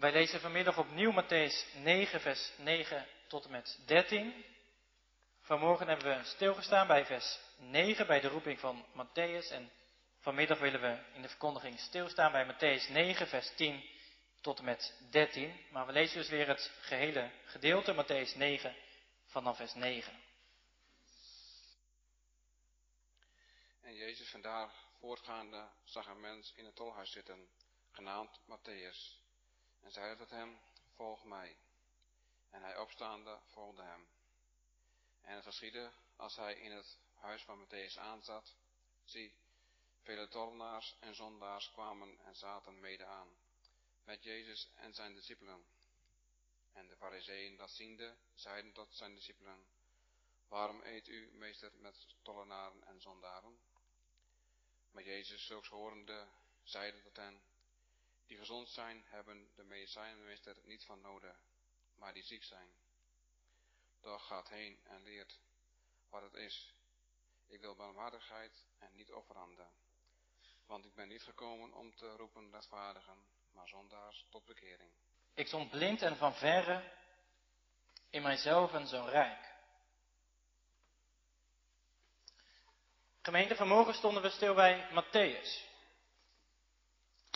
Wij lezen vanmiddag opnieuw Matthäus 9, vers 9 tot en met 13. Vanmorgen hebben we stilgestaan bij vers 9, bij de roeping van Matthäus. En vanmiddag willen we in de verkondiging stilstaan bij Matthäus 9, vers 10 tot en met 13. Maar we lezen dus weer het gehele gedeelte, Matthäus 9, vanaf vers 9. En Jezus vandaar voortgaande zag een mens in het tolhuis zitten, genaamd Matthäus, en zeide tot hem, volg mij. En hij opstaande volgde hem. En het geschiedde, als hij in het huis van Matthäus aanzat, zie, vele tollenaars en zondaars kwamen en zaten mede aan, met Jezus en zijn discipelen. En de fariseeën dat ziende, zeiden tot zijn discipelen, waarom eet u, meester, met tollenaren en zondaren? Maar Jezus zulks horende, zeide tot hen, die gezond zijn, hebben de medicijnmeester niet van nodig, maar die ziek zijn. Doch gaat heen en leert wat het is. Ik wil barmhartigheid en niet offeranden. Want ik ben niet gekomen om te roepen rechtvaardigen, maar zondaars tot bekering. Ik stond blind en van verre in mijzelf en zo rijk. Gemeente, vanmorgen stonden we stil bij Matthäus.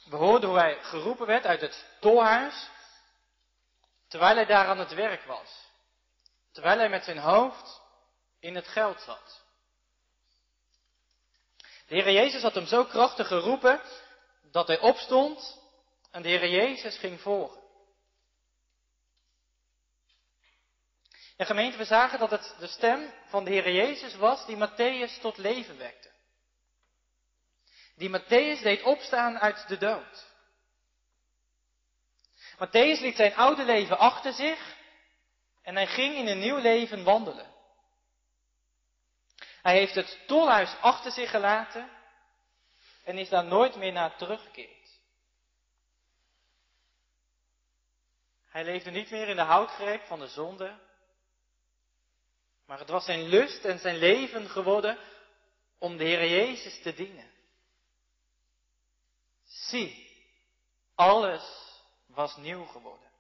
We hoorden hoe hij geroepen werd uit het tolhuis, terwijl hij daar aan het werk was. Terwijl hij met zijn hoofd in het geld zat. De Heer Jezus had hem zo krachtig geroepen dat hij opstond en de Heer Jezus ging volgen. En gemeente, we zagen dat het de stem van de Heer Jezus was die Matthäus tot leven wekte. Die Matthäus deed opstaan uit de dood. Matthäus liet zijn oude leven achter zich en hij ging in een nieuw leven wandelen. Hij heeft het tolhuis achter zich gelaten en is daar nooit meer naar teruggekeerd. Hij leefde niet meer in de houtgreep van de zonde, maar het was zijn lust en zijn leven geworden om de Heer Jezus te dienen. Zie, alles was nieuw geworden.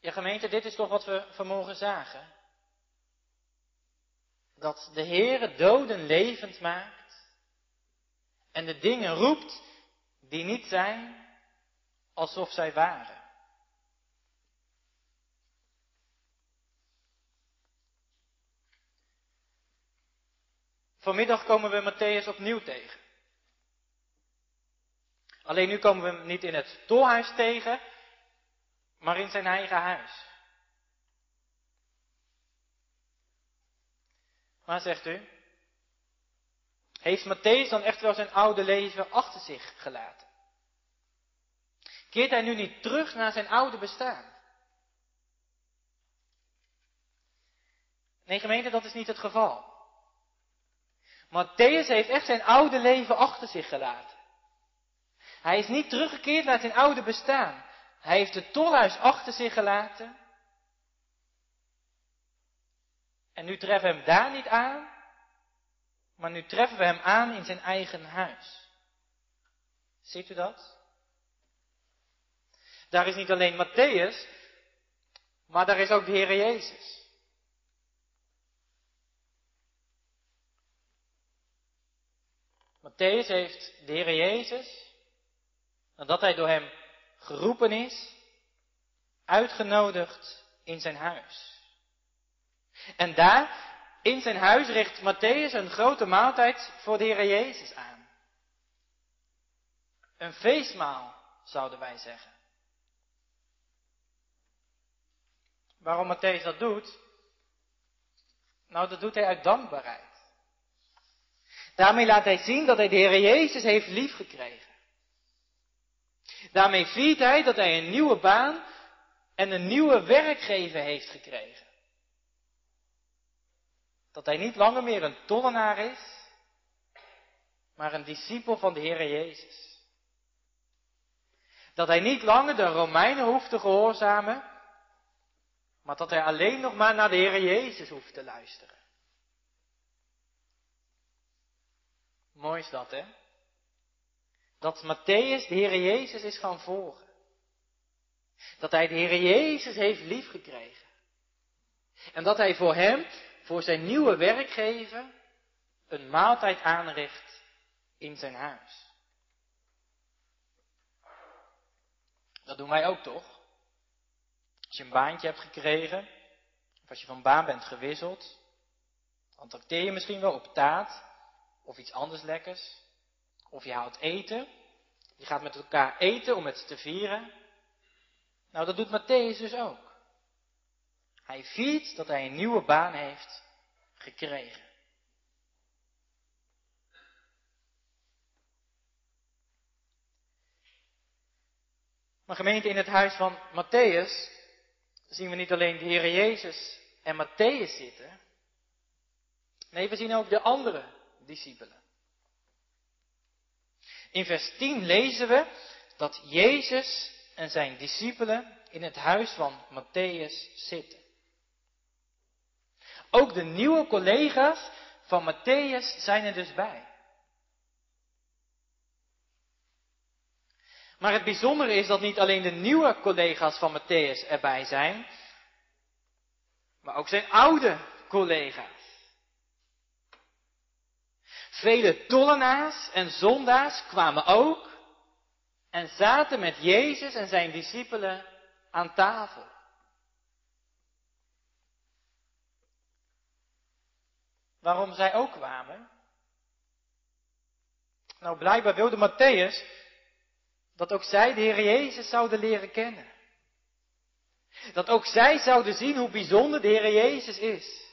Ja, gemeente, dit is toch wat we vanmorgen zagen. Dat de Heere doden levend maakt en de dingen roept die niet zijn alsof zij waren. Vanmiddag komen we Matthäus opnieuw tegen. Alleen nu komen we hem niet in het tolhuis tegen, maar in zijn eigen huis. Maar zegt u, heeft Matthäus dan echt wel zijn oude leven achter zich gelaten? Keert hij nu niet terug naar zijn oude bestaan? Nee, gemeente, dat is niet het geval. Matthäus heeft echt zijn oude leven achter zich gelaten. Hij is niet teruggekeerd naar zijn oude bestaan. Hij heeft het tolhuis achter zich gelaten. En nu treffen we hem daar niet aan, maar nu treffen we hem aan in zijn eigen huis. Ziet u dat? Daar is niet alleen Matthäus, maar daar is ook de Heer Jezus. Matthäus heeft de Heer Jezus, nadat hij door hem geroepen is, uitgenodigd in zijn huis. En daar, in zijn huis, richt Matthäus een grote maaltijd voor de Heer Jezus aan. Een feestmaal, zouden wij zeggen. Waarom Matthäus dat doet? Nou, dat doet hij uit dankbaarheid. Daarmee laat hij zien dat hij de Heer Jezus heeft liefgekregen. Daarmee viert hij dat hij een nieuwe baan en een nieuwe werkgever heeft gekregen. Dat hij niet langer meer een tollenaar is, maar een discipel van de Heer Jezus. Dat hij niet langer de Romeinen hoeft te gehoorzamen, maar dat hij alleen nog maar naar de Heer Jezus hoeft te luisteren. Mooi is dat, hè? Dat Matthäus de Heer Jezus is gaan volgen. Dat hij de Heer Jezus heeft liefgekregen. En dat hij voor hem, voor zijn nieuwe werkgever, een maaltijd aanricht in zijn huis. Dat doen wij ook toch? Als je een baantje hebt gekregen, of als je van baan bent gewisseld, dan trakteer je misschien wel op taart of iets anders lekkers. Of je haalt eten. Je gaat met elkaar eten om het te vieren. Nou, dat doet Matthäus dus ook. Hij viert dat hij een nieuwe baan heeft gekregen. Maar gemeente in het huis van Matthäus zien we niet alleen de Heer Jezus en Matthäus zitten. Nee, we zien ook de andere discipelen. In vers 10 lezen we dat Jezus en zijn discipelen in het huis van Matthäus zitten. Ook de nieuwe collega's van Matthäus zijn er dus bij. Maar het bijzondere is dat niet alleen de nieuwe collega's van Matthäus erbij zijn, maar ook zijn oude collega's. Vele tollenaars en zondaars kwamen ook en zaten met Jezus en zijn discipelen aan tafel. Waarom zij ook kwamen? Nou, blijkbaar wilde Matthäus dat ook zij de Heer Jezus zouden leren kennen. Dat ook zij zouden zien hoe bijzonder de Heer Jezus is.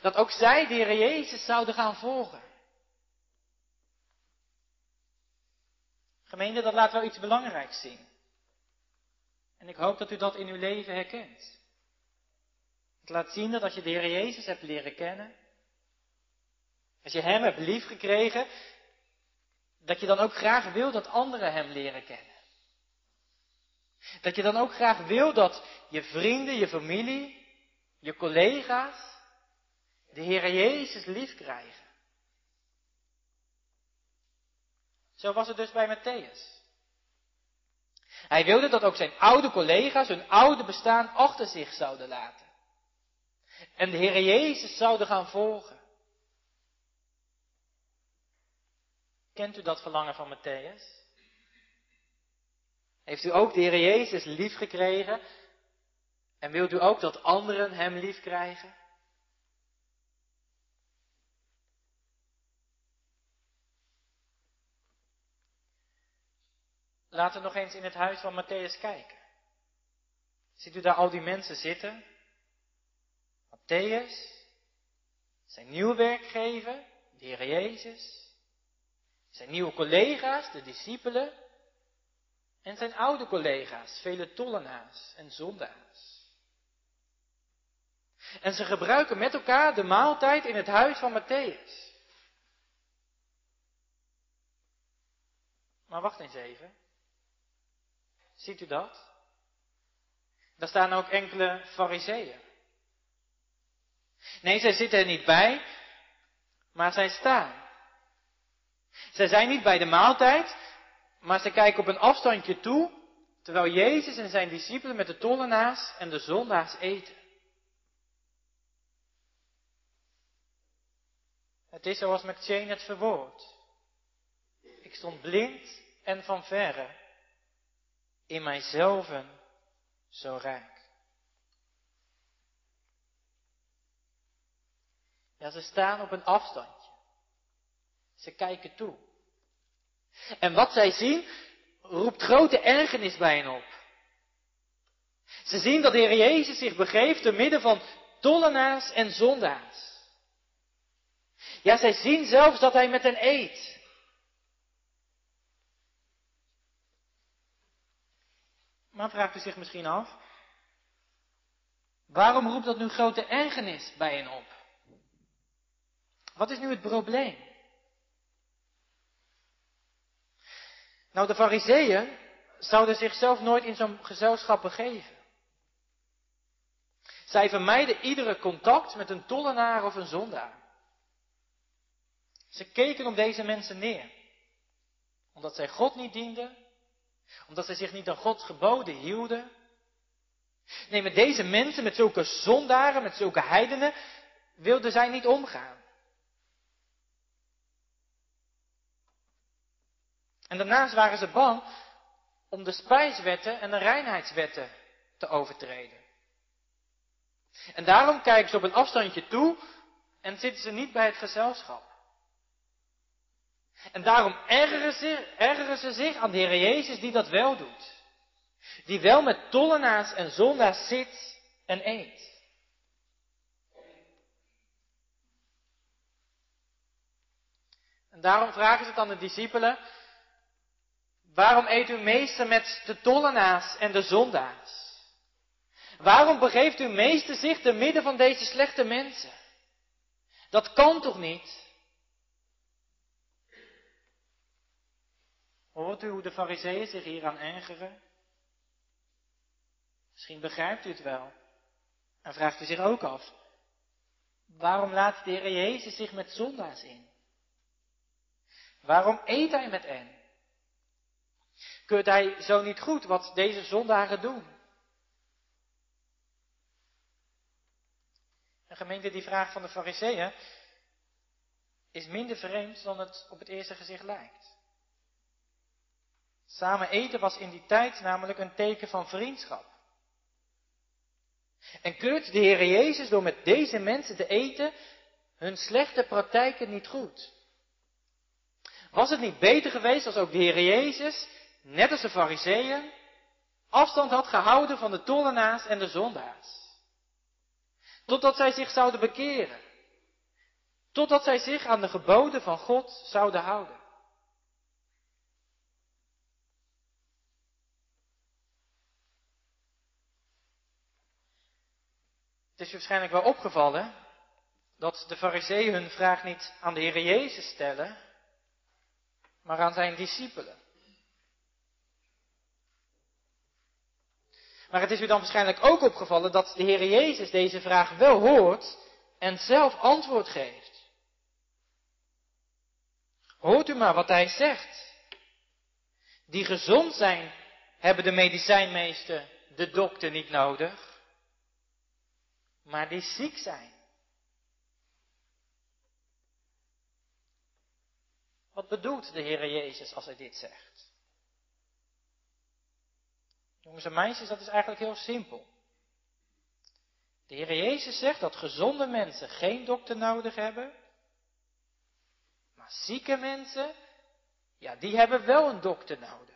Dat ook zij de Heer Jezus zouden gaan volgen. Gemeente, dat laat wel iets belangrijks zien. En ik hoop dat u dat in uw leven herkent. Het laat zien dat als je de Heer Jezus hebt leren kennen, als je Hem hebt liefgekregen, dat je dan ook graag wil dat anderen Hem leren kennen. Dat je dan ook graag wil dat je vrienden, je familie, je collega's de Heer Jezus lief krijgen. Zo was het dus bij Matthäus. Hij wilde dat ook zijn oude collega's hun oude bestaan achter zich zouden laten. En de Heer Jezus zouden gaan volgen. Kent u dat verlangen van Matthäus? Heeft u ook de Heer Jezus lief gekregen? En wilt u ook dat anderen Hem lief krijgen? Laten we nog eens in het huis van Matthäus kijken. Ziet u daar al die mensen zitten? Matthäus, zijn nieuwe werkgever, de Heer Jezus, zijn nieuwe collega's, de discipelen, en zijn oude collega's, vele tollenaars en zondaars. En ze gebruiken met elkaar de maaltijd in het huis van Matthäus. Maar wacht eens even. Ziet u dat? Daar staan ook enkele fariseeën. Nee, zij zitten er niet bij, maar zij staan. Zij zijn niet bij de maaltijd, maar ze kijken op een afstandje toe, terwijl Jezus en zijn discipelen met de tollenaars en de zondaars eten. Het is zoals McChain het verwoordt. Ik stond blind en van verre in mijzelf zo rijk. Ja, ze staan op een afstandje. Ze kijken toe. En wat zij zien, roept grote ergernis bij hen op. Ze zien dat de Heer Jezus zich begeeft te midden van tollenaars en zondaars. Ja, zij zien zelfs dat hij met hen eet. Maar vraagt u zich misschien af, waarom roept dat nu grote ergernis bij hen op? Wat is nu het probleem? Nou, de fariseeën zouden zichzelf nooit in zo'n gezelschap begeven. Zij vermijden iedere contact met een tollenaar of een zondaar. Ze keken op deze mensen neer. Omdat zij God niet dienden. Omdat zij zich niet aan Gods geboden hielden. Nee, met deze mensen, met zulke zondaren, met zulke heidenen, wilden zij niet omgaan. En daarnaast waren ze bang om de spijswetten en de reinheidswetten te overtreden. En daarom kijken ze op een afstandje toe en zitten ze niet bij het gezelschap. En daarom ergeren ze, ergeren ze zich aan de Heer Jezus die dat wel doet. Die wel met tollenaars en zondaars zit en eet. En daarom vragen ze het aan de discipelen, waarom eet uw meester met de tollenaars en de zondaars? Waarom begeeft uw meester zich te midden van deze slechte mensen? Dat kan toch niet? Hoort u hoe de fariseeën zich hieraan ergeren? Misschien begrijpt u het wel. En vraagt u zich ook af, waarom laat de Heer Jezus zich met zondaars in? Waarom eet hij met hen? Keurt hij zo niet goed wat deze zondaren doen? Een gemeente die vraag van de fariseeën is minder vreemd dan het op het eerste gezicht lijkt. Samen eten was in die tijd namelijk een teken van vriendschap. En keurt de Heer Jezus door met deze mensen te eten hun slechte praktijken niet goed? Was het niet beter geweest als ook de Heer Jezus, net als de Fariseeën, afstand had gehouden van de tollenaars en de zondaars? Totdat zij zich zouden bekeren. Totdat zij zich aan de geboden van God zouden houden. Het is waarschijnlijk wel opgevallen dat de fariseeën hun vraag niet aan de Heer Jezus stellen, maar aan zijn discipelen. Maar het is u dan waarschijnlijk ook opgevallen dat de Heer Jezus deze vraag wel hoort en zelf antwoord geeft. Hoort u maar wat hij zegt. Die gezond zijn, hebben de medicijnmeester, de dokter niet nodig, maar die ziek zijn. Wat bedoelt de Heer Jezus als hij dit zegt? Jongens en meisjes, dat is eigenlijk heel simpel. De Heer Jezus zegt dat gezonde mensen geen dokter nodig hebben, maar zieke mensen, ja, die hebben wel een dokter nodig.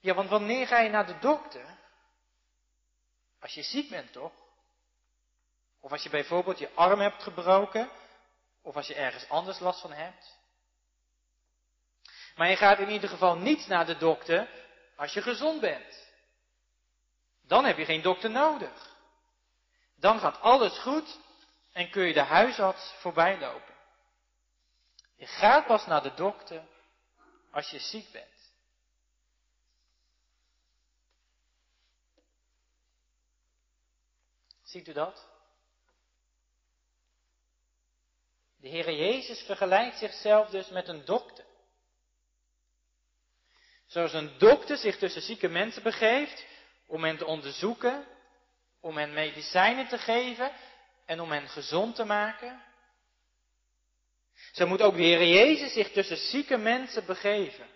Ja, want wanneer ga je naar de dokter? Als je ziek bent, toch? Of als je bijvoorbeeld je arm hebt gebroken, of als je ergens anders last van hebt. Maar je gaat in ieder geval niet naar de dokter als je gezond bent. Dan heb je geen dokter nodig. Dan gaat alles goed en kun je de huisarts voorbij lopen. Je gaat pas naar de dokter als je ziek bent. Ziet u dat? De Heere Jezus vergelijkt zichzelf dus met een dokter. Zoals een dokter zich tussen zieke mensen begeeft om hen te onderzoeken, om hen medicijnen te geven en om hen gezond te maken. Zo moet ook de Heer Jezus zich tussen zieke mensen begeven.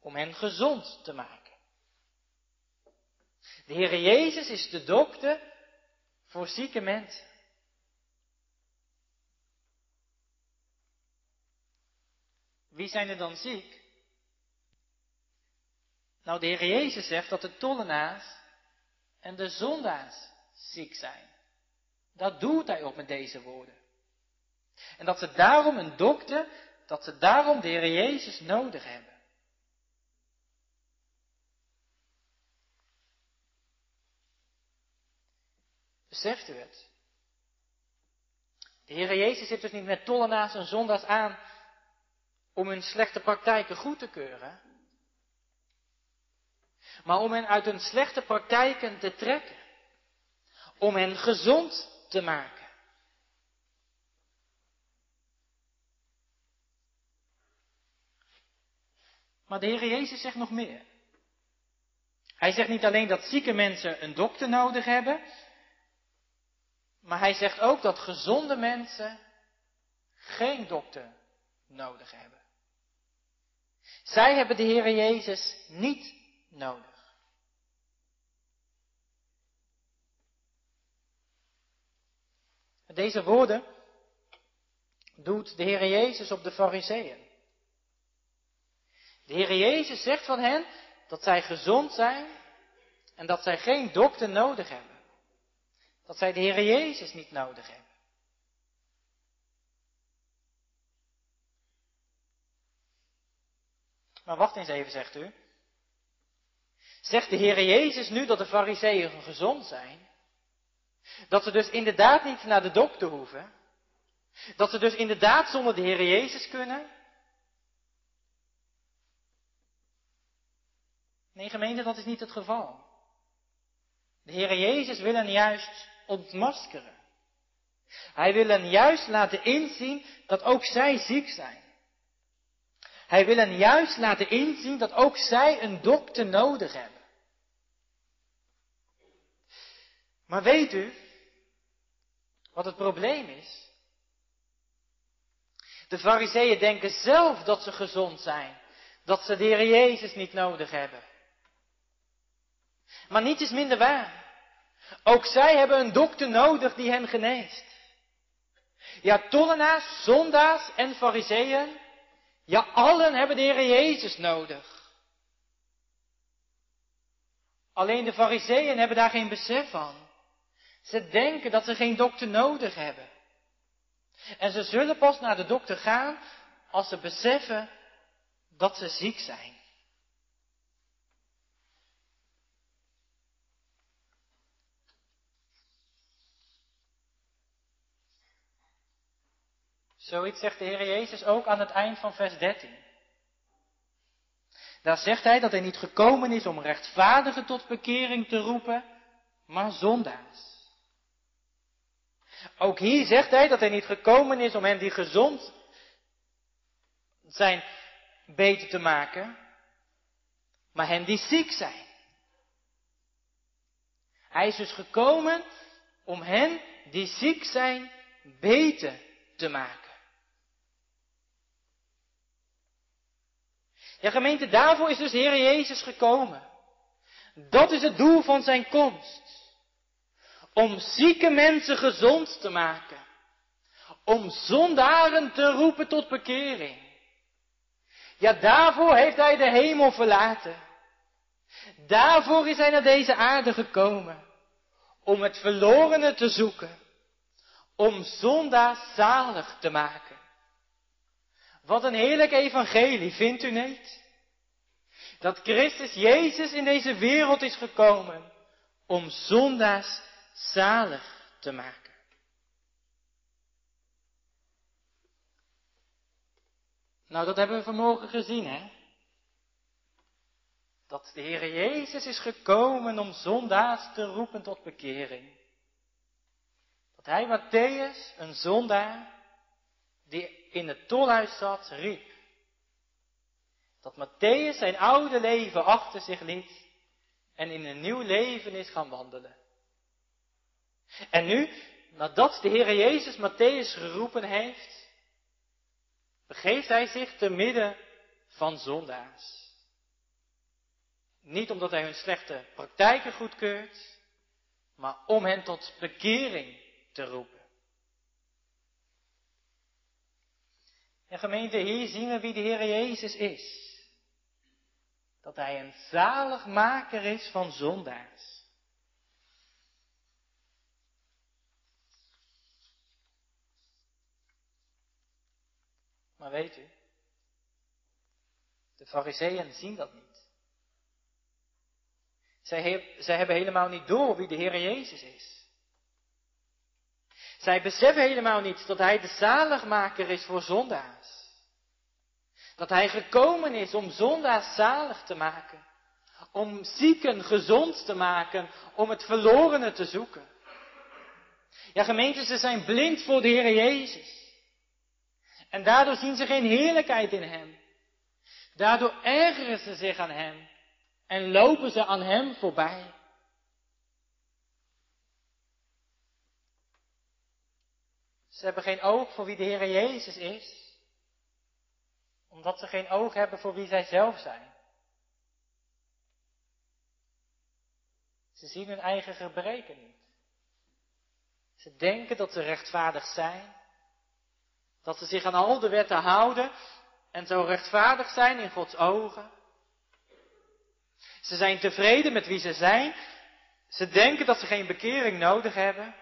Om hen gezond te maken. De Heer Jezus is de dokter voor zieke mensen. Wie zijn er dan ziek? Nou, de Heer Jezus zegt dat de tollenaars en de zondaars ziek zijn. Dat doet hij op met deze woorden. En dat ze daarom een dokter, dat ze daarom de Heer Jezus nodig hebben. Beseft u het? De Heer Jezus zit dus niet met tollenaars en zondaars aan om hun slechte praktijken goed te keuren, maar om hen uit hun slechte praktijken te trekken, om hen gezond te maken. Maar de Heer Jezus zegt nog meer. Hij zegt niet alleen dat zieke mensen een dokter nodig hebben, maar hij zegt ook dat gezonde mensen geen dokter nodig hebben. Zij hebben de Heer Jezus niet nodig. Deze woorden doet de Heer Jezus op de Fariseeën. De Heer Jezus zegt van hen dat zij gezond zijn en dat zij geen dokter nodig hebben. Dat zij de Heer Jezus niet nodig hebben. Maar wacht eens even, zegt u. Zegt de Heer Jezus nu dat de fariseeën gezond zijn? Dat ze dus inderdaad niet naar de dokter hoeven? Dat ze dus inderdaad zonder de Heer Jezus kunnen? Nee, gemeente, dat is niet het geval. De Heer Jezus wil hen juist ontmaskeren. Hij wil hen juist laten inzien dat ook zij ziek zijn. Hij wil hen juist laten inzien dat ook zij een dokter nodig hebben. Maar weet u wat het probleem is? De fariseeën denken zelf dat ze gezond zijn, dat ze de Heer Jezus niet nodig hebben. Maar niets is minder waar. Ook zij hebben een dokter nodig die hen geneest. Ja, tollenaars, zondaars en fariseeën, ja, allen hebben de Heer Jezus nodig. Alleen de fariseeën hebben daar geen besef van. Ze denken dat ze geen dokter nodig hebben. En ze zullen pas naar de dokter gaan als ze beseffen dat ze ziek zijn. Zoiets zegt de Heer Jezus ook aan het eind van vers 13. Daar zegt hij dat hij niet gekomen is om rechtvaardigen tot bekering te roepen, maar zondaars. Ook hier zegt hij dat hij niet gekomen is om hen die gezond zijn beter te maken, maar hen die ziek zijn. Hij is dus gekomen om hen die ziek zijn beter te maken. Ja, gemeente, daarvoor is dus Heer Jezus gekomen. Dat is het doel van zijn komst. Om zieke mensen gezond te maken. Om zondaren te roepen tot bekering. Ja, daarvoor heeft hij de hemel verlaten. Daarvoor is hij naar deze aarde gekomen. Om het verlorene te zoeken. Om zondaars zalig te maken. Wat een heerlijk evangelie, vindt u niet? Dat Christus Jezus in deze wereld is gekomen om zondaars zalig te maken. Nou, dat hebben we vanmorgen gezien, hè? Dat de Heer Jezus is gekomen om zondaars te roepen tot bekering. Dat hij Matthäus, een zondaar, die in het tolhuis zat, riep. Dat Matthäus zijn oude leven achter zich liet en in een nieuw leven is gaan wandelen. En nu, nadat de Heer Jezus Matthäus geroepen heeft, begeeft hij zich te midden van zondaars. Niet omdat hij hun slechte praktijken goedkeurt, maar om hen tot bekering te roepen. En gemeente, hier zien we wie de Heer Jezus is. Dat Hij een zaligmaker is van zondaars. Maar weet u, de fariseeën zien dat niet. Zij, zij hebben helemaal niet door wie de Heer Jezus is. Zij beseffen helemaal niet dat Hij de zaligmaker is voor zondaars. Dat Hij gekomen is om zondaars zalig te maken. Om zieken gezond te maken. Om het verlorene te zoeken. Ja, gemeenten, ze zijn blind voor de Heer Jezus. En daardoor zien ze geen heerlijkheid in Hem. Daardoor ergeren ze zich aan hem en lopen ze aan hem voorbij. Ze hebben geen oog voor wie de Heer Jezus is, omdat ze geen oog hebben voor wie zij zelf zijn. Ze zien hun eigen gebreken niet. Ze denken dat ze rechtvaardig zijn, dat ze zich aan al de wetten houden en zo rechtvaardig zijn in Gods ogen. Ze zijn tevreden met wie ze zijn. Ze denken dat ze geen bekering nodig hebben.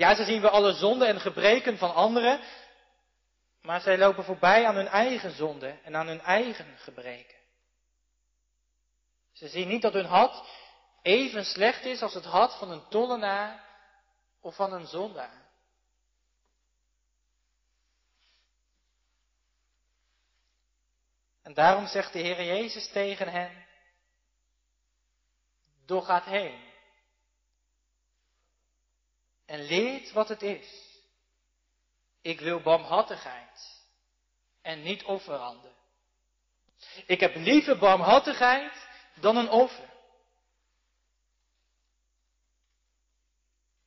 Ja, ze zien we alle zonden en gebreken van anderen, maar zij lopen voorbij aan hun eigen zonden en aan hun eigen gebreken. Ze zien niet dat hun hart even slecht is als het hart van een tollenaar of van een zondaar. En daarom zegt de Heer Jezus tegen hen, door gaat heen en leert wat het is. Ik wil barmhartigheid en niet offeranden. Ik heb liever barmhartigheid dan een offer.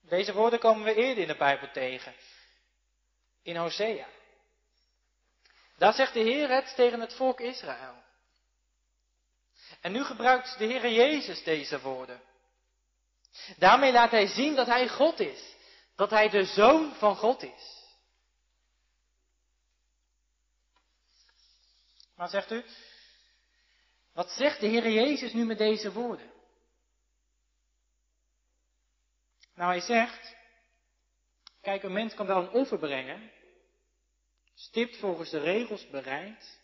Deze woorden komen we eerder in de Bijbel tegen. In Hosea. Daar zegt de Heer het tegen het volk Israël. En nu gebruikt de Heer Jezus deze woorden. Daarmee laat hij zien dat hij God is. Dat hij de zoon van God is. Maar zegt u, wat zegt de Heer Jezus nu met deze woorden? Nou, hij zegt, kijk, een mens kan wel een offer brengen, stipt volgens de regels bereid,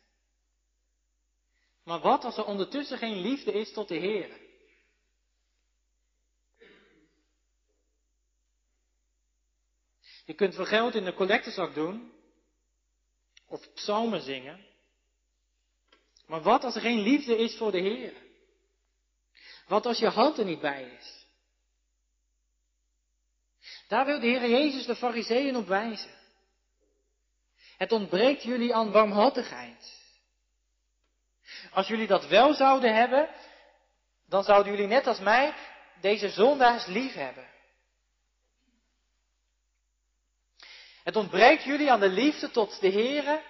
maar wat als er ondertussen geen liefde is tot de Heer? Je kunt veel geld in de collectezak doen, of psalmen zingen, maar wat als er geen liefde is voor de Heer? Wat als je hand er niet bij is? Daar wil de Heer Jezus de Fariseeën op wijzen. Het ontbreekt jullie aan warmhartigheid. Als jullie dat wel zouden hebben, dan zouden jullie net als mij deze zondaars lief hebben. Het ontbreekt jullie aan de liefde tot de Heere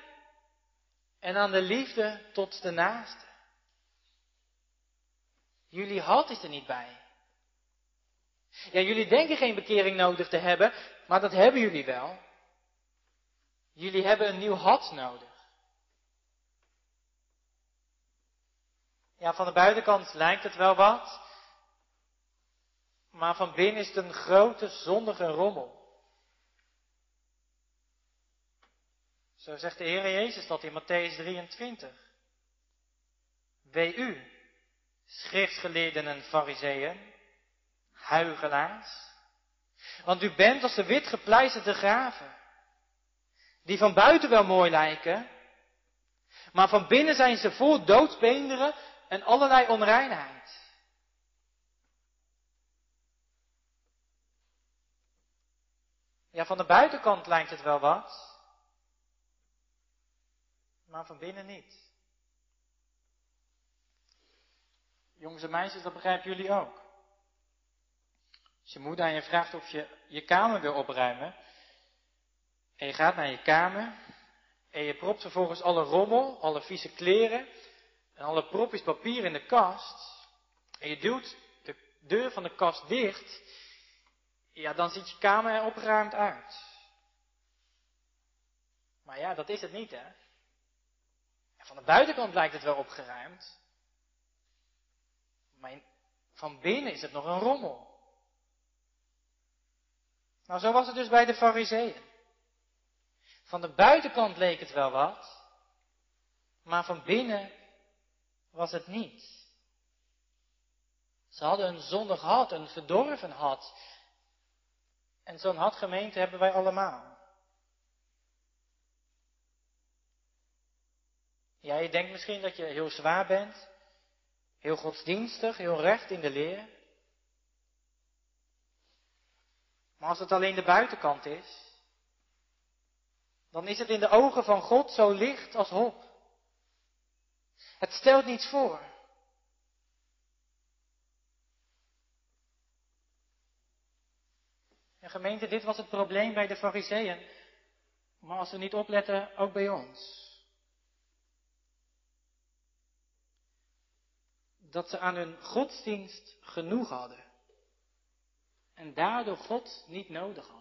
en aan de liefde tot de naaste. Jullie hart is er niet bij. Ja, jullie denken geen bekering nodig te hebben, maar dat hebben jullie wel. Jullie hebben een nieuw hart nodig. Ja, van de buitenkant lijkt het wel wat, maar van binnen is het een grote zondige rommel. Zo zegt de Heer Jezus dat in Matthäus 23. Wee u, schriftgeleerden en fariseeën, huigelaars, want u bent als de wit gepleisterde graven, die van buiten wel mooi lijken, maar van binnen zijn ze vol doodsbeenderen en allerlei onreinheid. Ja, van de buitenkant lijkt het wel wat, maar van binnen niet. Jongens en meisjes, dat begrijpen jullie ook. Als je moeder aan je vraagt of je je kamer wil opruimen, en je gaat naar je kamer, en je propt vervolgens alle rommel, alle vieze kleren, en alle propjes papier in de kast, en je duwt de deur van de kast dicht, ja, dan ziet je kamer er opgeruimd uit. Maar ja, dat is het niet, hè. Van de buitenkant lijkt het wel opgeruimd. Maar van binnen is het nog een rommel. Nou, zo was het dus bij de fariseeën. Van de buitenkant leek het wel wat, maar van binnen was het niet. Ze hadden een zondig hart, een verdorven hart. En zo'n hart gemeente hebben wij allemaal. Ja, je denkt misschien dat je heel zwaar bent, heel godsdienstig, heel recht in de leer. Maar als het alleen de buitenkant is, dan is het in de ogen van God zo licht als hop. Het stelt niets voor. En gemeente, dit was het probleem bij de fariseeën. Maar als we niet opletten, ook bij ons. Dat ze aan hun godsdienst genoeg hadden. En daardoor God niet nodig hadden.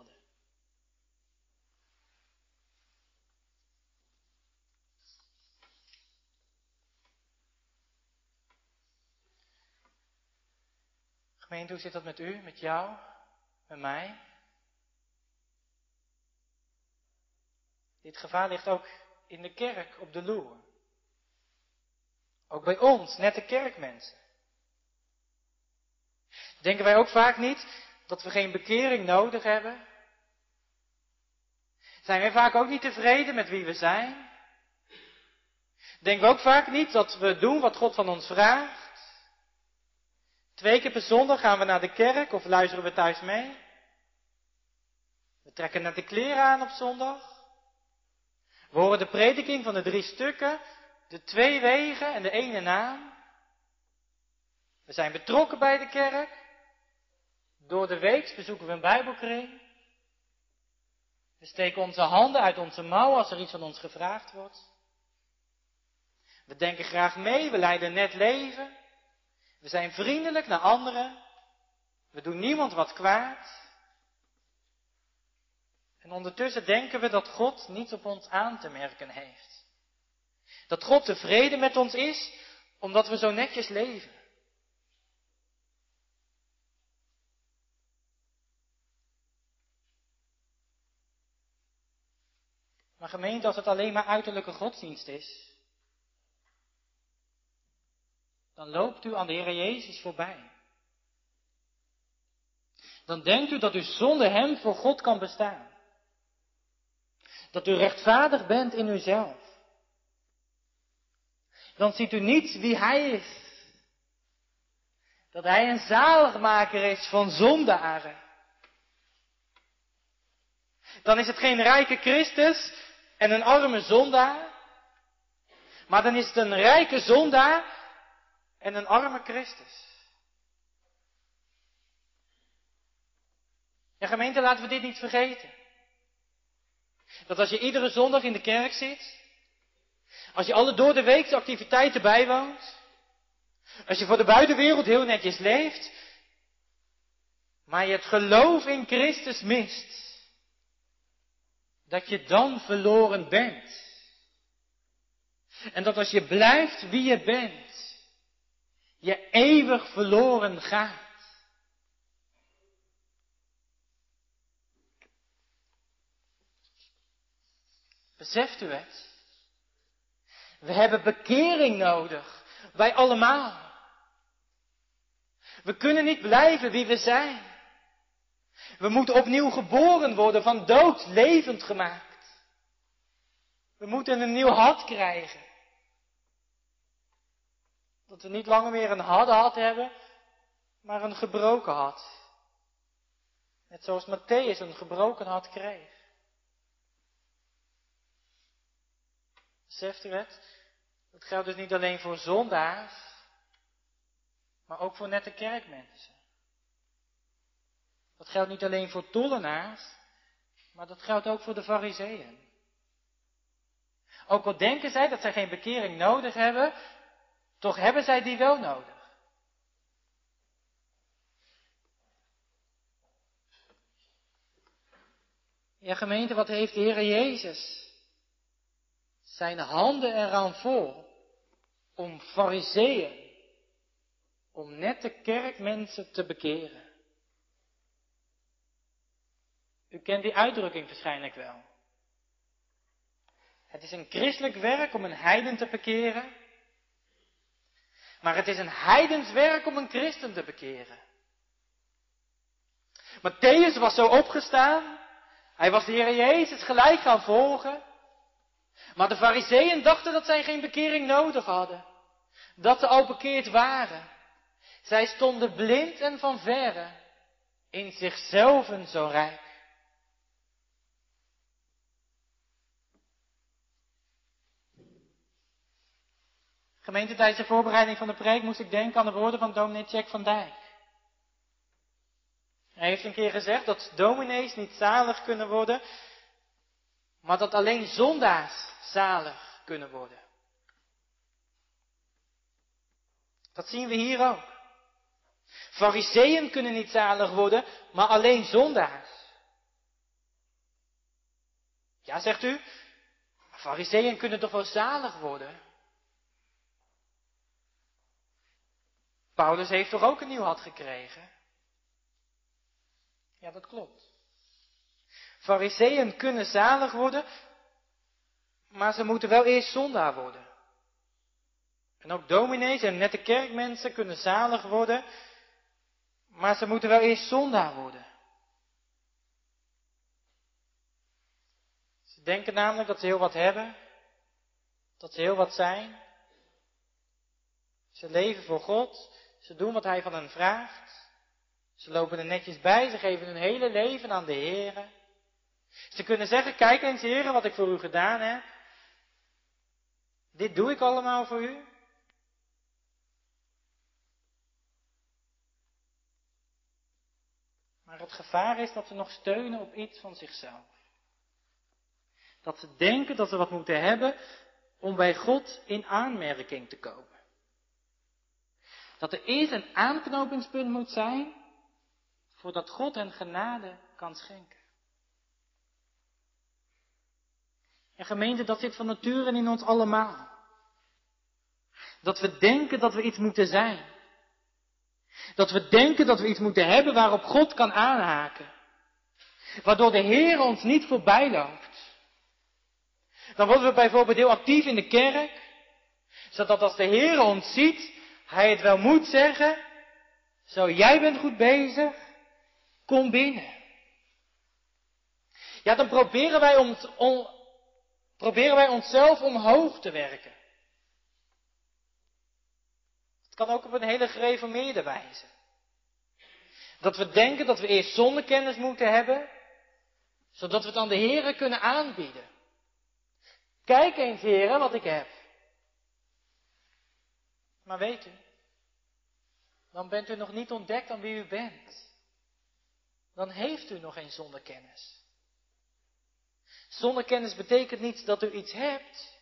Gemeente, hoe zit dat met u, met jou, met mij? Dit gevaar ligt ook in de kerk op de loer. Ook bij ons, net de kerkmensen. Denken wij ook vaak niet dat we geen bekering nodig hebben? Zijn wij vaak ook niet tevreden met wie we zijn? Denken we ook vaak niet dat we doen wat God van ons vraagt? Twee keer per zondag gaan we naar de kerk of luisteren we thuis mee? We trekken net de kleren aan op zondag. We horen de prediking van de drie stukken, de twee wegen en de ene naam. We zijn betrokken bij de kerk. Door de week bezoeken we een bijbelkring. We steken onze handen uit onze mouw als er iets van ons gevraagd wordt. We denken graag mee, we leiden net leven. We zijn vriendelijk naar anderen. We doen niemand wat kwaad. En ondertussen denken we dat God niets op ons aan te merken heeft. Dat God tevreden met ons is omdat we zo netjes leven. Maar gemeente, als het alleen maar uiterlijke godsdienst is, dan loopt u aan de Heer Jezus voorbij. Dan denkt u dat u zonder Hem voor God kan bestaan. Dat u rechtvaardig bent in uzelf. Dan ziet u niet wie Hij is. Dat Hij een zaligmaker is van zondaren. Dan is het geen rijke Christus en een arme zondaar. Maar dan is het een rijke zondaar en een arme Christus. Ja, gemeente, laten we dit niet vergeten. Dat als je iedere zondag in de kerk zit, als je alle door de weekse activiteiten bijwoont, als je voor de buitenwereld heel netjes leeft, maar je het geloof in Christus mist, dat je dan verloren bent. En dat als je blijft wie je bent, je eeuwig verloren gaat. Beseft u het? We hebben bekering nodig. Wij allemaal. We kunnen niet blijven wie we zijn. We moeten opnieuw geboren worden, van dood levend gemaakt. We moeten een nieuw hart krijgen. Dat we niet langer meer een harde hart hebben, maar een gebroken hart. Net zoals Matthäus een gebroken hart kreeg. Beseft u het? Dat geldt dus niet alleen voor zondaars, maar ook voor nette kerkmensen. Dat geldt niet alleen voor tollenaars, maar dat geldt ook voor de fariseeën. Ook al denken zij dat zij geen bekering nodig hebben, toch hebben zij die wel nodig. Ja, gemeente, wat heeft de Heer Jezus zijn handen eraan vol om fariseeën, om nette kerkmensen te bekeren. U kent die uitdrukking waarschijnlijk wel. Het is een christelijk werk om een heiden te bekeren. Maar het is een heidens werk om een christen te bekeren. Matthäus was zo opgestaan. Hij was de Heer Jezus gelijk gaan volgen. Maar de fariseeën dachten dat zij geen bekering nodig hadden. Dat ze al bekeerd waren. Zij stonden blind en van verre. In zichzelf zo rijk. Gemeente, tijdens de voorbereiding van de preek moest ik denken aan de woorden van dominee Jack van Dijk. Hij heeft een keer gezegd dat dominees niet zalig kunnen worden, maar dat alleen zondaars zalig kunnen worden. Dat zien we hier ook. Fariseeën kunnen niet zalig worden, maar alleen zondaars. Ja, zegt u, fariseeën kunnen toch wel zalig worden? Paulus heeft toch ook een nieuw had gekregen? Ja, dat klopt. Fariseeën kunnen zalig worden, maar ze moeten wel eerst zondaar worden. En ook dominees en nette kerkmensen kunnen zalig worden, maar ze moeten wel eerst zondaar worden. Ze denken namelijk dat ze heel wat hebben, dat ze heel wat zijn. Ze leven voor God, ze doen wat Hij van hen vraagt. Ze lopen er netjes bij, ze geven hun hele leven aan de Heer. Ze kunnen zeggen, kijk eens Heer wat ik voor u gedaan heb. Dit doe ik allemaal voor u. Maar het gevaar is dat ze nog steunen op iets van zichzelf. Dat ze denken dat ze wat moeten hebben om bij God in aanmerking te komen. Dat er eerst een aanknopingspunt moet zijn voordat God hen genade kan schenken. En gemeente, dat zit van nature in ons allemaal. Dat we denken dat we iets moeten zijn. Dat we denken dat we iets moeten hebben waarop God kan aanhaken. Waardoor de Heer ons niet voorbij loopt. Dan worden we bijvoorbeeld heel actief in de kerk. Zodat als de Heer ons ziet, Hij het wel moet zeggen. Zo, jij bent goed bezig. Kom binnen. Ja, dan proberen wij, om, om, proberen wij onszelf omhoog te werken. Het kan ook op een hele gereformeerde wijze. Dat we denken dat we eerst zonnekennis moeten hebben, zodat we het aan de Heeren kunnen aanbieden. Kijk eens, Heren, wat ik heb. Maar weet u, dan bent u nog niet ontdekt aan wie u bent dan heeft u nog geen zonnekennis. Zonnekennis betekent niet dat u iets hebt,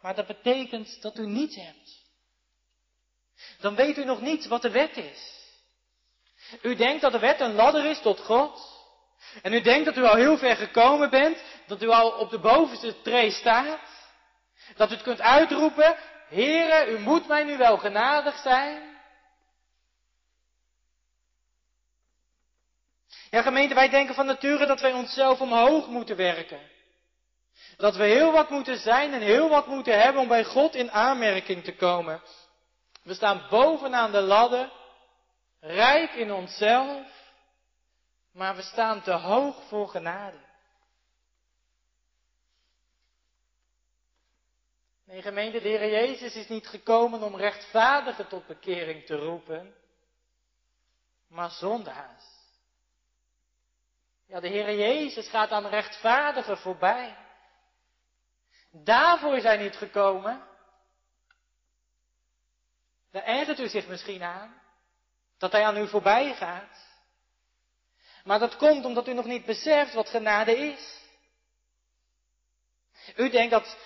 maar dat betekent dat u niets hebt. Dan weet u nog niet wat de wet is. U denkt dat de wet een ladder is tot God. En u denkt dat u al heel ver gekomen bent, dat u al op de bovenste tree staat. Dat u het kunt uitroepen, Heere, u moet mij nu wel genadig zijn. Ja, gemeente, wij denken van nature dat wij onszelf omhoog moeten werken. Dat we heel wat moeten zijn en heel wat moeten hebben om bij God in aanmerking te komen. We staan bovenaan de ladder, rijk in onszelf, maar we staan te hoog voor genade. Nee, gemeente, de Heer Jezus is niet gekomen om rechtvaardigen tot bekering te roepen, maar zondaars. Ja, de Heer Jezus gaat aan rechtvaardigen voorbij. Daarvoor is hij niet gekomen. Daar ergert u zich misschien aan. Dat hij aan u voorbij gaat. Maar dat komt omdat u nog niet beseft wat genade is. U denkt dat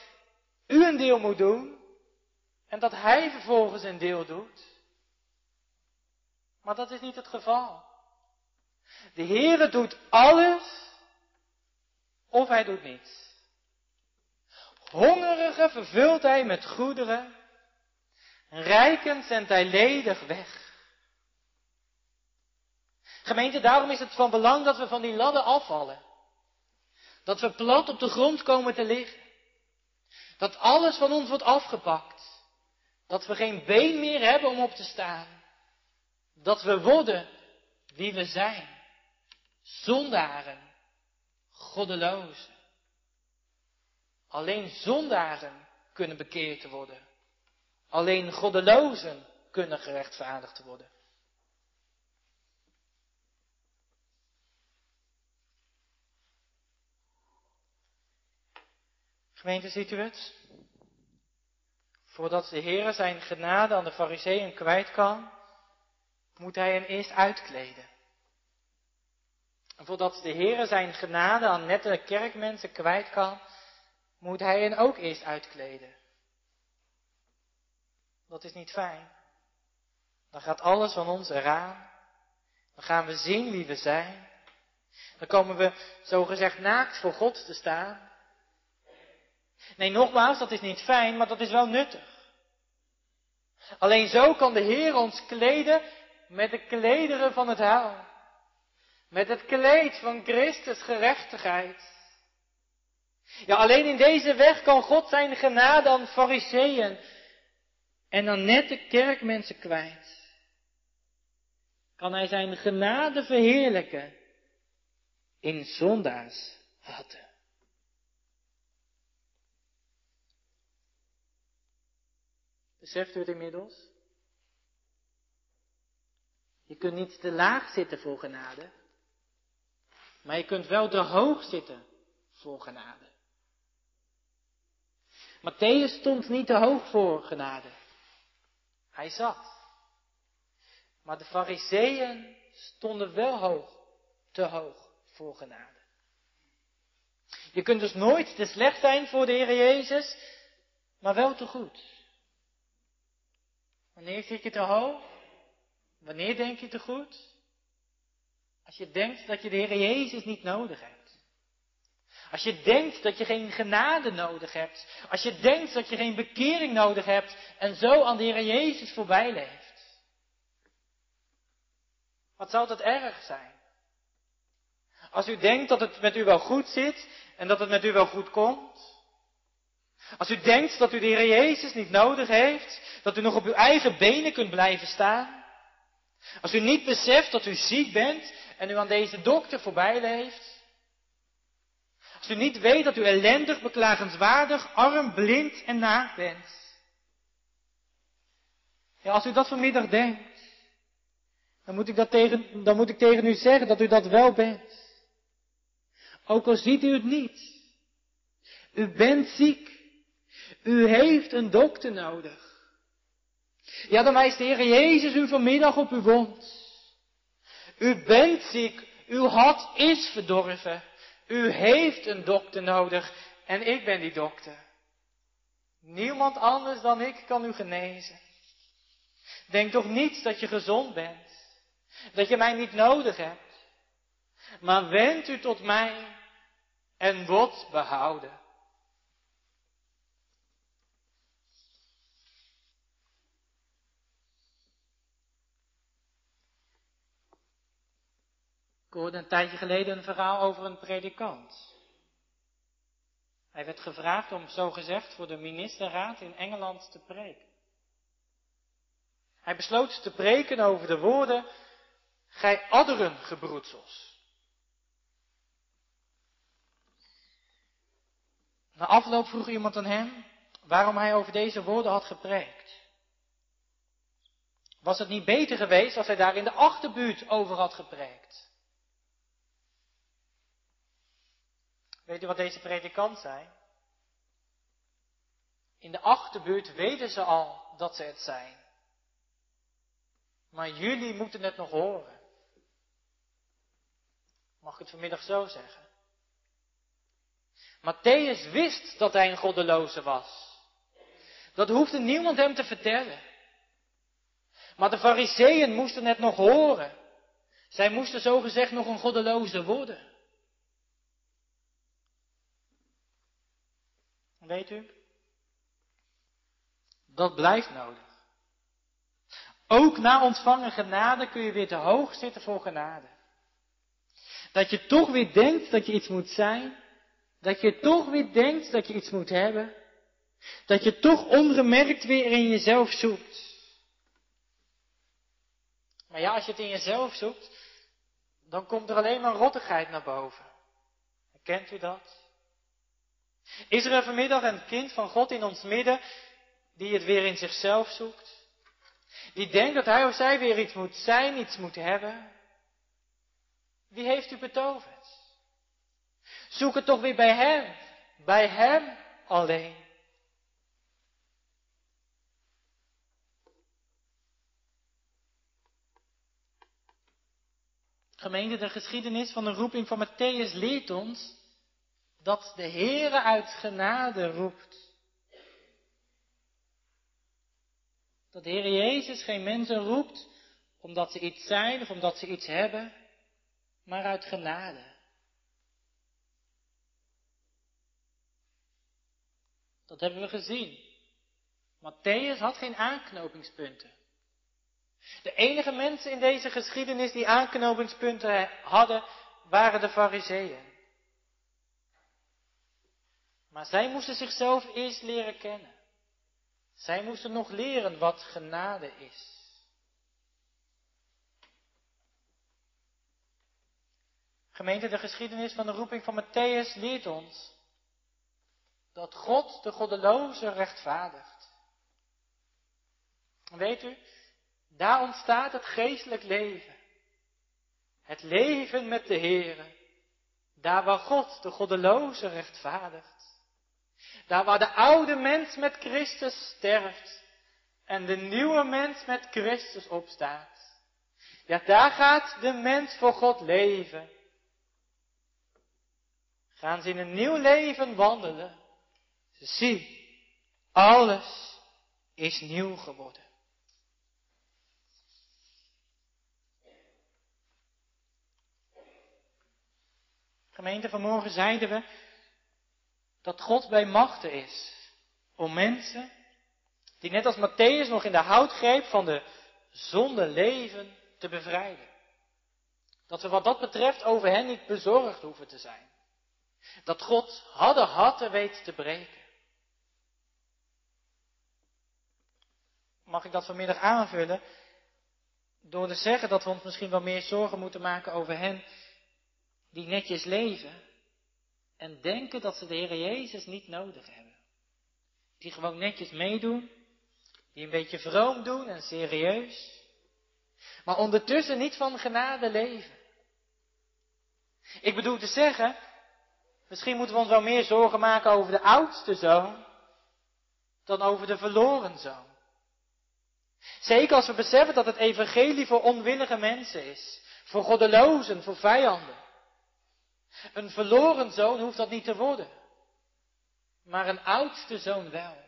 u een deel moet doen. En dat hij vervolgens een deel doet. Maar dat is niet het geval. De Heere doet alles of hij doet niets. Hongerigen vervult hij met goederen, rijken zendt hij ledig weg. Gemeente, daarom is het van belang dat we van die ladder afvallen. Dat we plat op de grond komen te liggen. Dat alles van ons wordt afgepakt. Dat we geen been meer hebben om op te staan. Dat we worden wie we zijn. Zondaren, goddelozen. Alleen zondaren kunnen bekeerd worden. Alleen goddelozen kunnen gerechtvaardigd worden. Gemeente, ziet u het? Voordat de Heer zijn genade aan de fariseeën kwijt kan, moet hij hen eerst uitkleden. En voordat de Heer zijn genade aan nette kerkmensen kwijt kan, moet hij hen ook eerst uitkleden. Dat is niet fijn. Dan gaat alles van ons eraan. Dan gaan we zien wie we zijn. Dan komen we zogezegd naakt voor God te staan. Nee, nogmaals, dat is niet fijn, maar dat is wel nuttig. Alleen zo kan de Heer ons kleden met de klederen van het heil. Met het kleed van Christus gerechtigheid. Ja, alleen in deze weg kan God zijn genade aan fariseeën en aan nette kerkmensen kwijt. Kan hij zijn genade verheerlijken in zondaars hadden. Beseft u het inmiddels? Je kunt niet te laag zitten voor genade, maar je kunt wel te hoog zitten voor genade. Matthäus stond niet te hoog voor genade. Hij zat. Maar de fariseeën stonden wel hoog, te hoog voor genade. Je kunt dus nooit te slecht zijn voor de Heer Jezus, maar wel te goed. Wanneer zit je te hoog? Wanneer denk je te goed? Als je denkt dat je de Heer Jezus niet nodig hebt. Als je denkt dat je geen genade nodig hebt. Als je denkt dat je geen bekering nodig hebt en zo aan de Heer Jezus voorbij leeft. Wat zou dat erg zijn? Als u denkt dat het met u wel goed zit en dat het met u wel goed komt. Als u denkt dat u de Heer Jezus niet nodig heeft, dat u nog op uw eigen benen kunt blijven staan. Als u niet beseft dat u ziek bent en u aan deze dokter voorbij leeft. Als u niet weet dat u ellendig, beklagenswaardig, arm, blind en naakt bent. Ja, als u dat vanmiddag denkt, dan moet, ik dat tegen, dan moet ik tegen u zeggen dat u dat wel bent. Ook al ziet u het niet. U bent ziek. U heeft een dokter nodig. Ja, dan wijst de Heer Jezus u vanmiddag op uw wond. U bent ziek. Uw hart is verdorven. U heeft een dokter nodig en ik ben die dokter. Niemand anders dan ik kan u genezen. Denk toch niet dat je gezond bent. Dat je mij niet nodig hebt. Maar wend u tot mij en wordt behouden. Ik hoorde een tijdje geleden een verhaal over een predikant. Hij werd gevraagd om zogezegd voor de ministerraad in Engeland te preken. Hij besloot te preken over de woorden, gij adderen gebroedsels. Na afloop vroeg iemand aan hem waarom hij over deze woorden had gepreekt. Was het niet beter geweest als hij daar in de achterbuurt over had gepreekt? Weet u wat deze predikant zei? In de achterbuurt weten ze al dat ze het zijn. Maar jullie moeten het nog horen. Mag ik het vanmiddag zo zeggen? Matthäus wist dat hij een goddeloze was. Dat hoefde niemand hem te vertellen. Maar de fariseeën moesten het nog horen. Zij moesten zogezegd nog een goddeloze worden. Weet u? Dat blijft nodig. Ook na ontvangen genade kun je weer te hoog zitten voor genade. Dat je toch weer denkt dat je iets moet zijn. Dat je toch weer denkt dat je iets moet hebben. Dat je toch ongemerkt weer in jezelf zoekt. Maar ja, als je het in jezelf zoekt, dan komt er alleen maar rottigheid naar boven. Kent u dat? Is er vanmiddag een kind van God in ons midden die het weer in zichzelf zoekt? Die denkt dat hij of zij weer iets moet zijn, iets moet hebben? Wie heeft u betoverd? Zoek het toch weer bij Hem, bij Hem alleen. Gemeente, de geschiedenis van de roeping van Matthäus leert ons dat de Heere uit genade roept. Dat de Heer Jezus geen mensen roept omdat ze iets zijn of omdat ze iets hebben, maar uit genade. Dat hebben we gezien. Matthäus had geen aanknopingspunten. De enige mensen in deze geschiedenis die aanknopingspunten hadden, waren de fariseeën. Maar zij moesten zichzelf eerst leren kennen. Zij moesten nog leren wat genade is. Gemeente, de geschiedenis van de roeping van Matthäus leert ons dat God de goddeloze rechtvaardigt. Weet u, daar ontstaat het geestelijk leven. Het leven met de Heere. Daar waar God de goddeloze rechtvaardigt. Daar waar de oude mens met Christus sterft en de nieuwe mens met Christus opstaat. Ja, daar gaat de mens voor God leven. Gaan ze in een nieuw leven wandelen. Zie, alles is nieuw geworden. Gemeente, vanmorgen zeiden we dat God bij machten is om mensen die net als Matthäus nog in de houtgreep van de zonde leven te bevrijden. Dat we wat dat betreft over hen niet bezorgd hoeven te zijn. Dat God hadden harten weet te breken. Mag ik dat vanmiddag aanvullen? Door te zeggen dat we ons misschien wel meer zorgen moeten maken over hen die netjes leven en denken dat ze de Heer Jezus niet nodig hebben. Die gewoon netjes meedoen, die een beetje vroom doen en serieus, maar ondertussen niet van genade leven. Ik bedoel te zeggen, misschien moeten we ons wel meer zorgen maken over de oudste zoon dan over de verloren zoon. Zeker als we beseffen dat het evangelie voor onwillige mensen is, voor goddelozen, voor vijanden. Een verloren zoon hoeft dat niet te worden, maar een oudste zoon wel.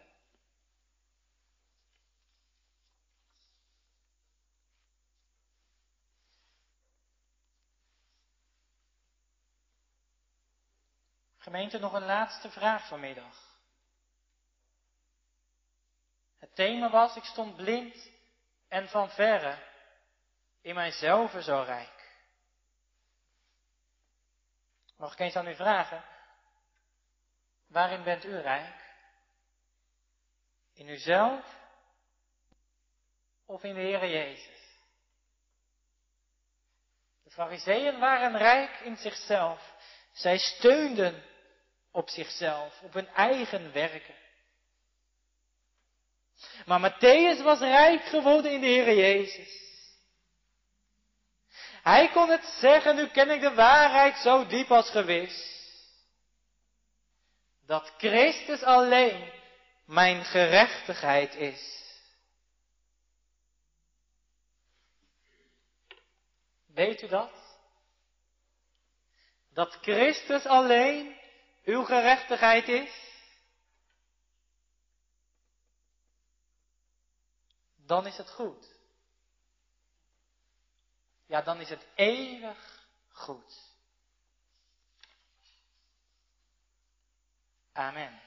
Gemeente, nog een laatste vraag vanmiddag. Het thema was, ik stond blind en van verre in mijzelf zo rijk. Mag ik eens aan u vragen, waarin bent u rijk? In uzelf of in de Heere Jezus? De fariseeën waren rijk in zichzelf. Zij steunden op zichzelf, op hun eigen werken. Maar Matthäus was rijk geworden in de Heere Jezus. Hij kon het zeggen, nu ken ik de waarheid zo diep als gewis. Dat Christus alleen mijn gerechtigheid is. Weet u dat? Dat Christus alleen uw gerechtigheid is? Dan is het goed ja, dan is het eeuwig goed. Amen.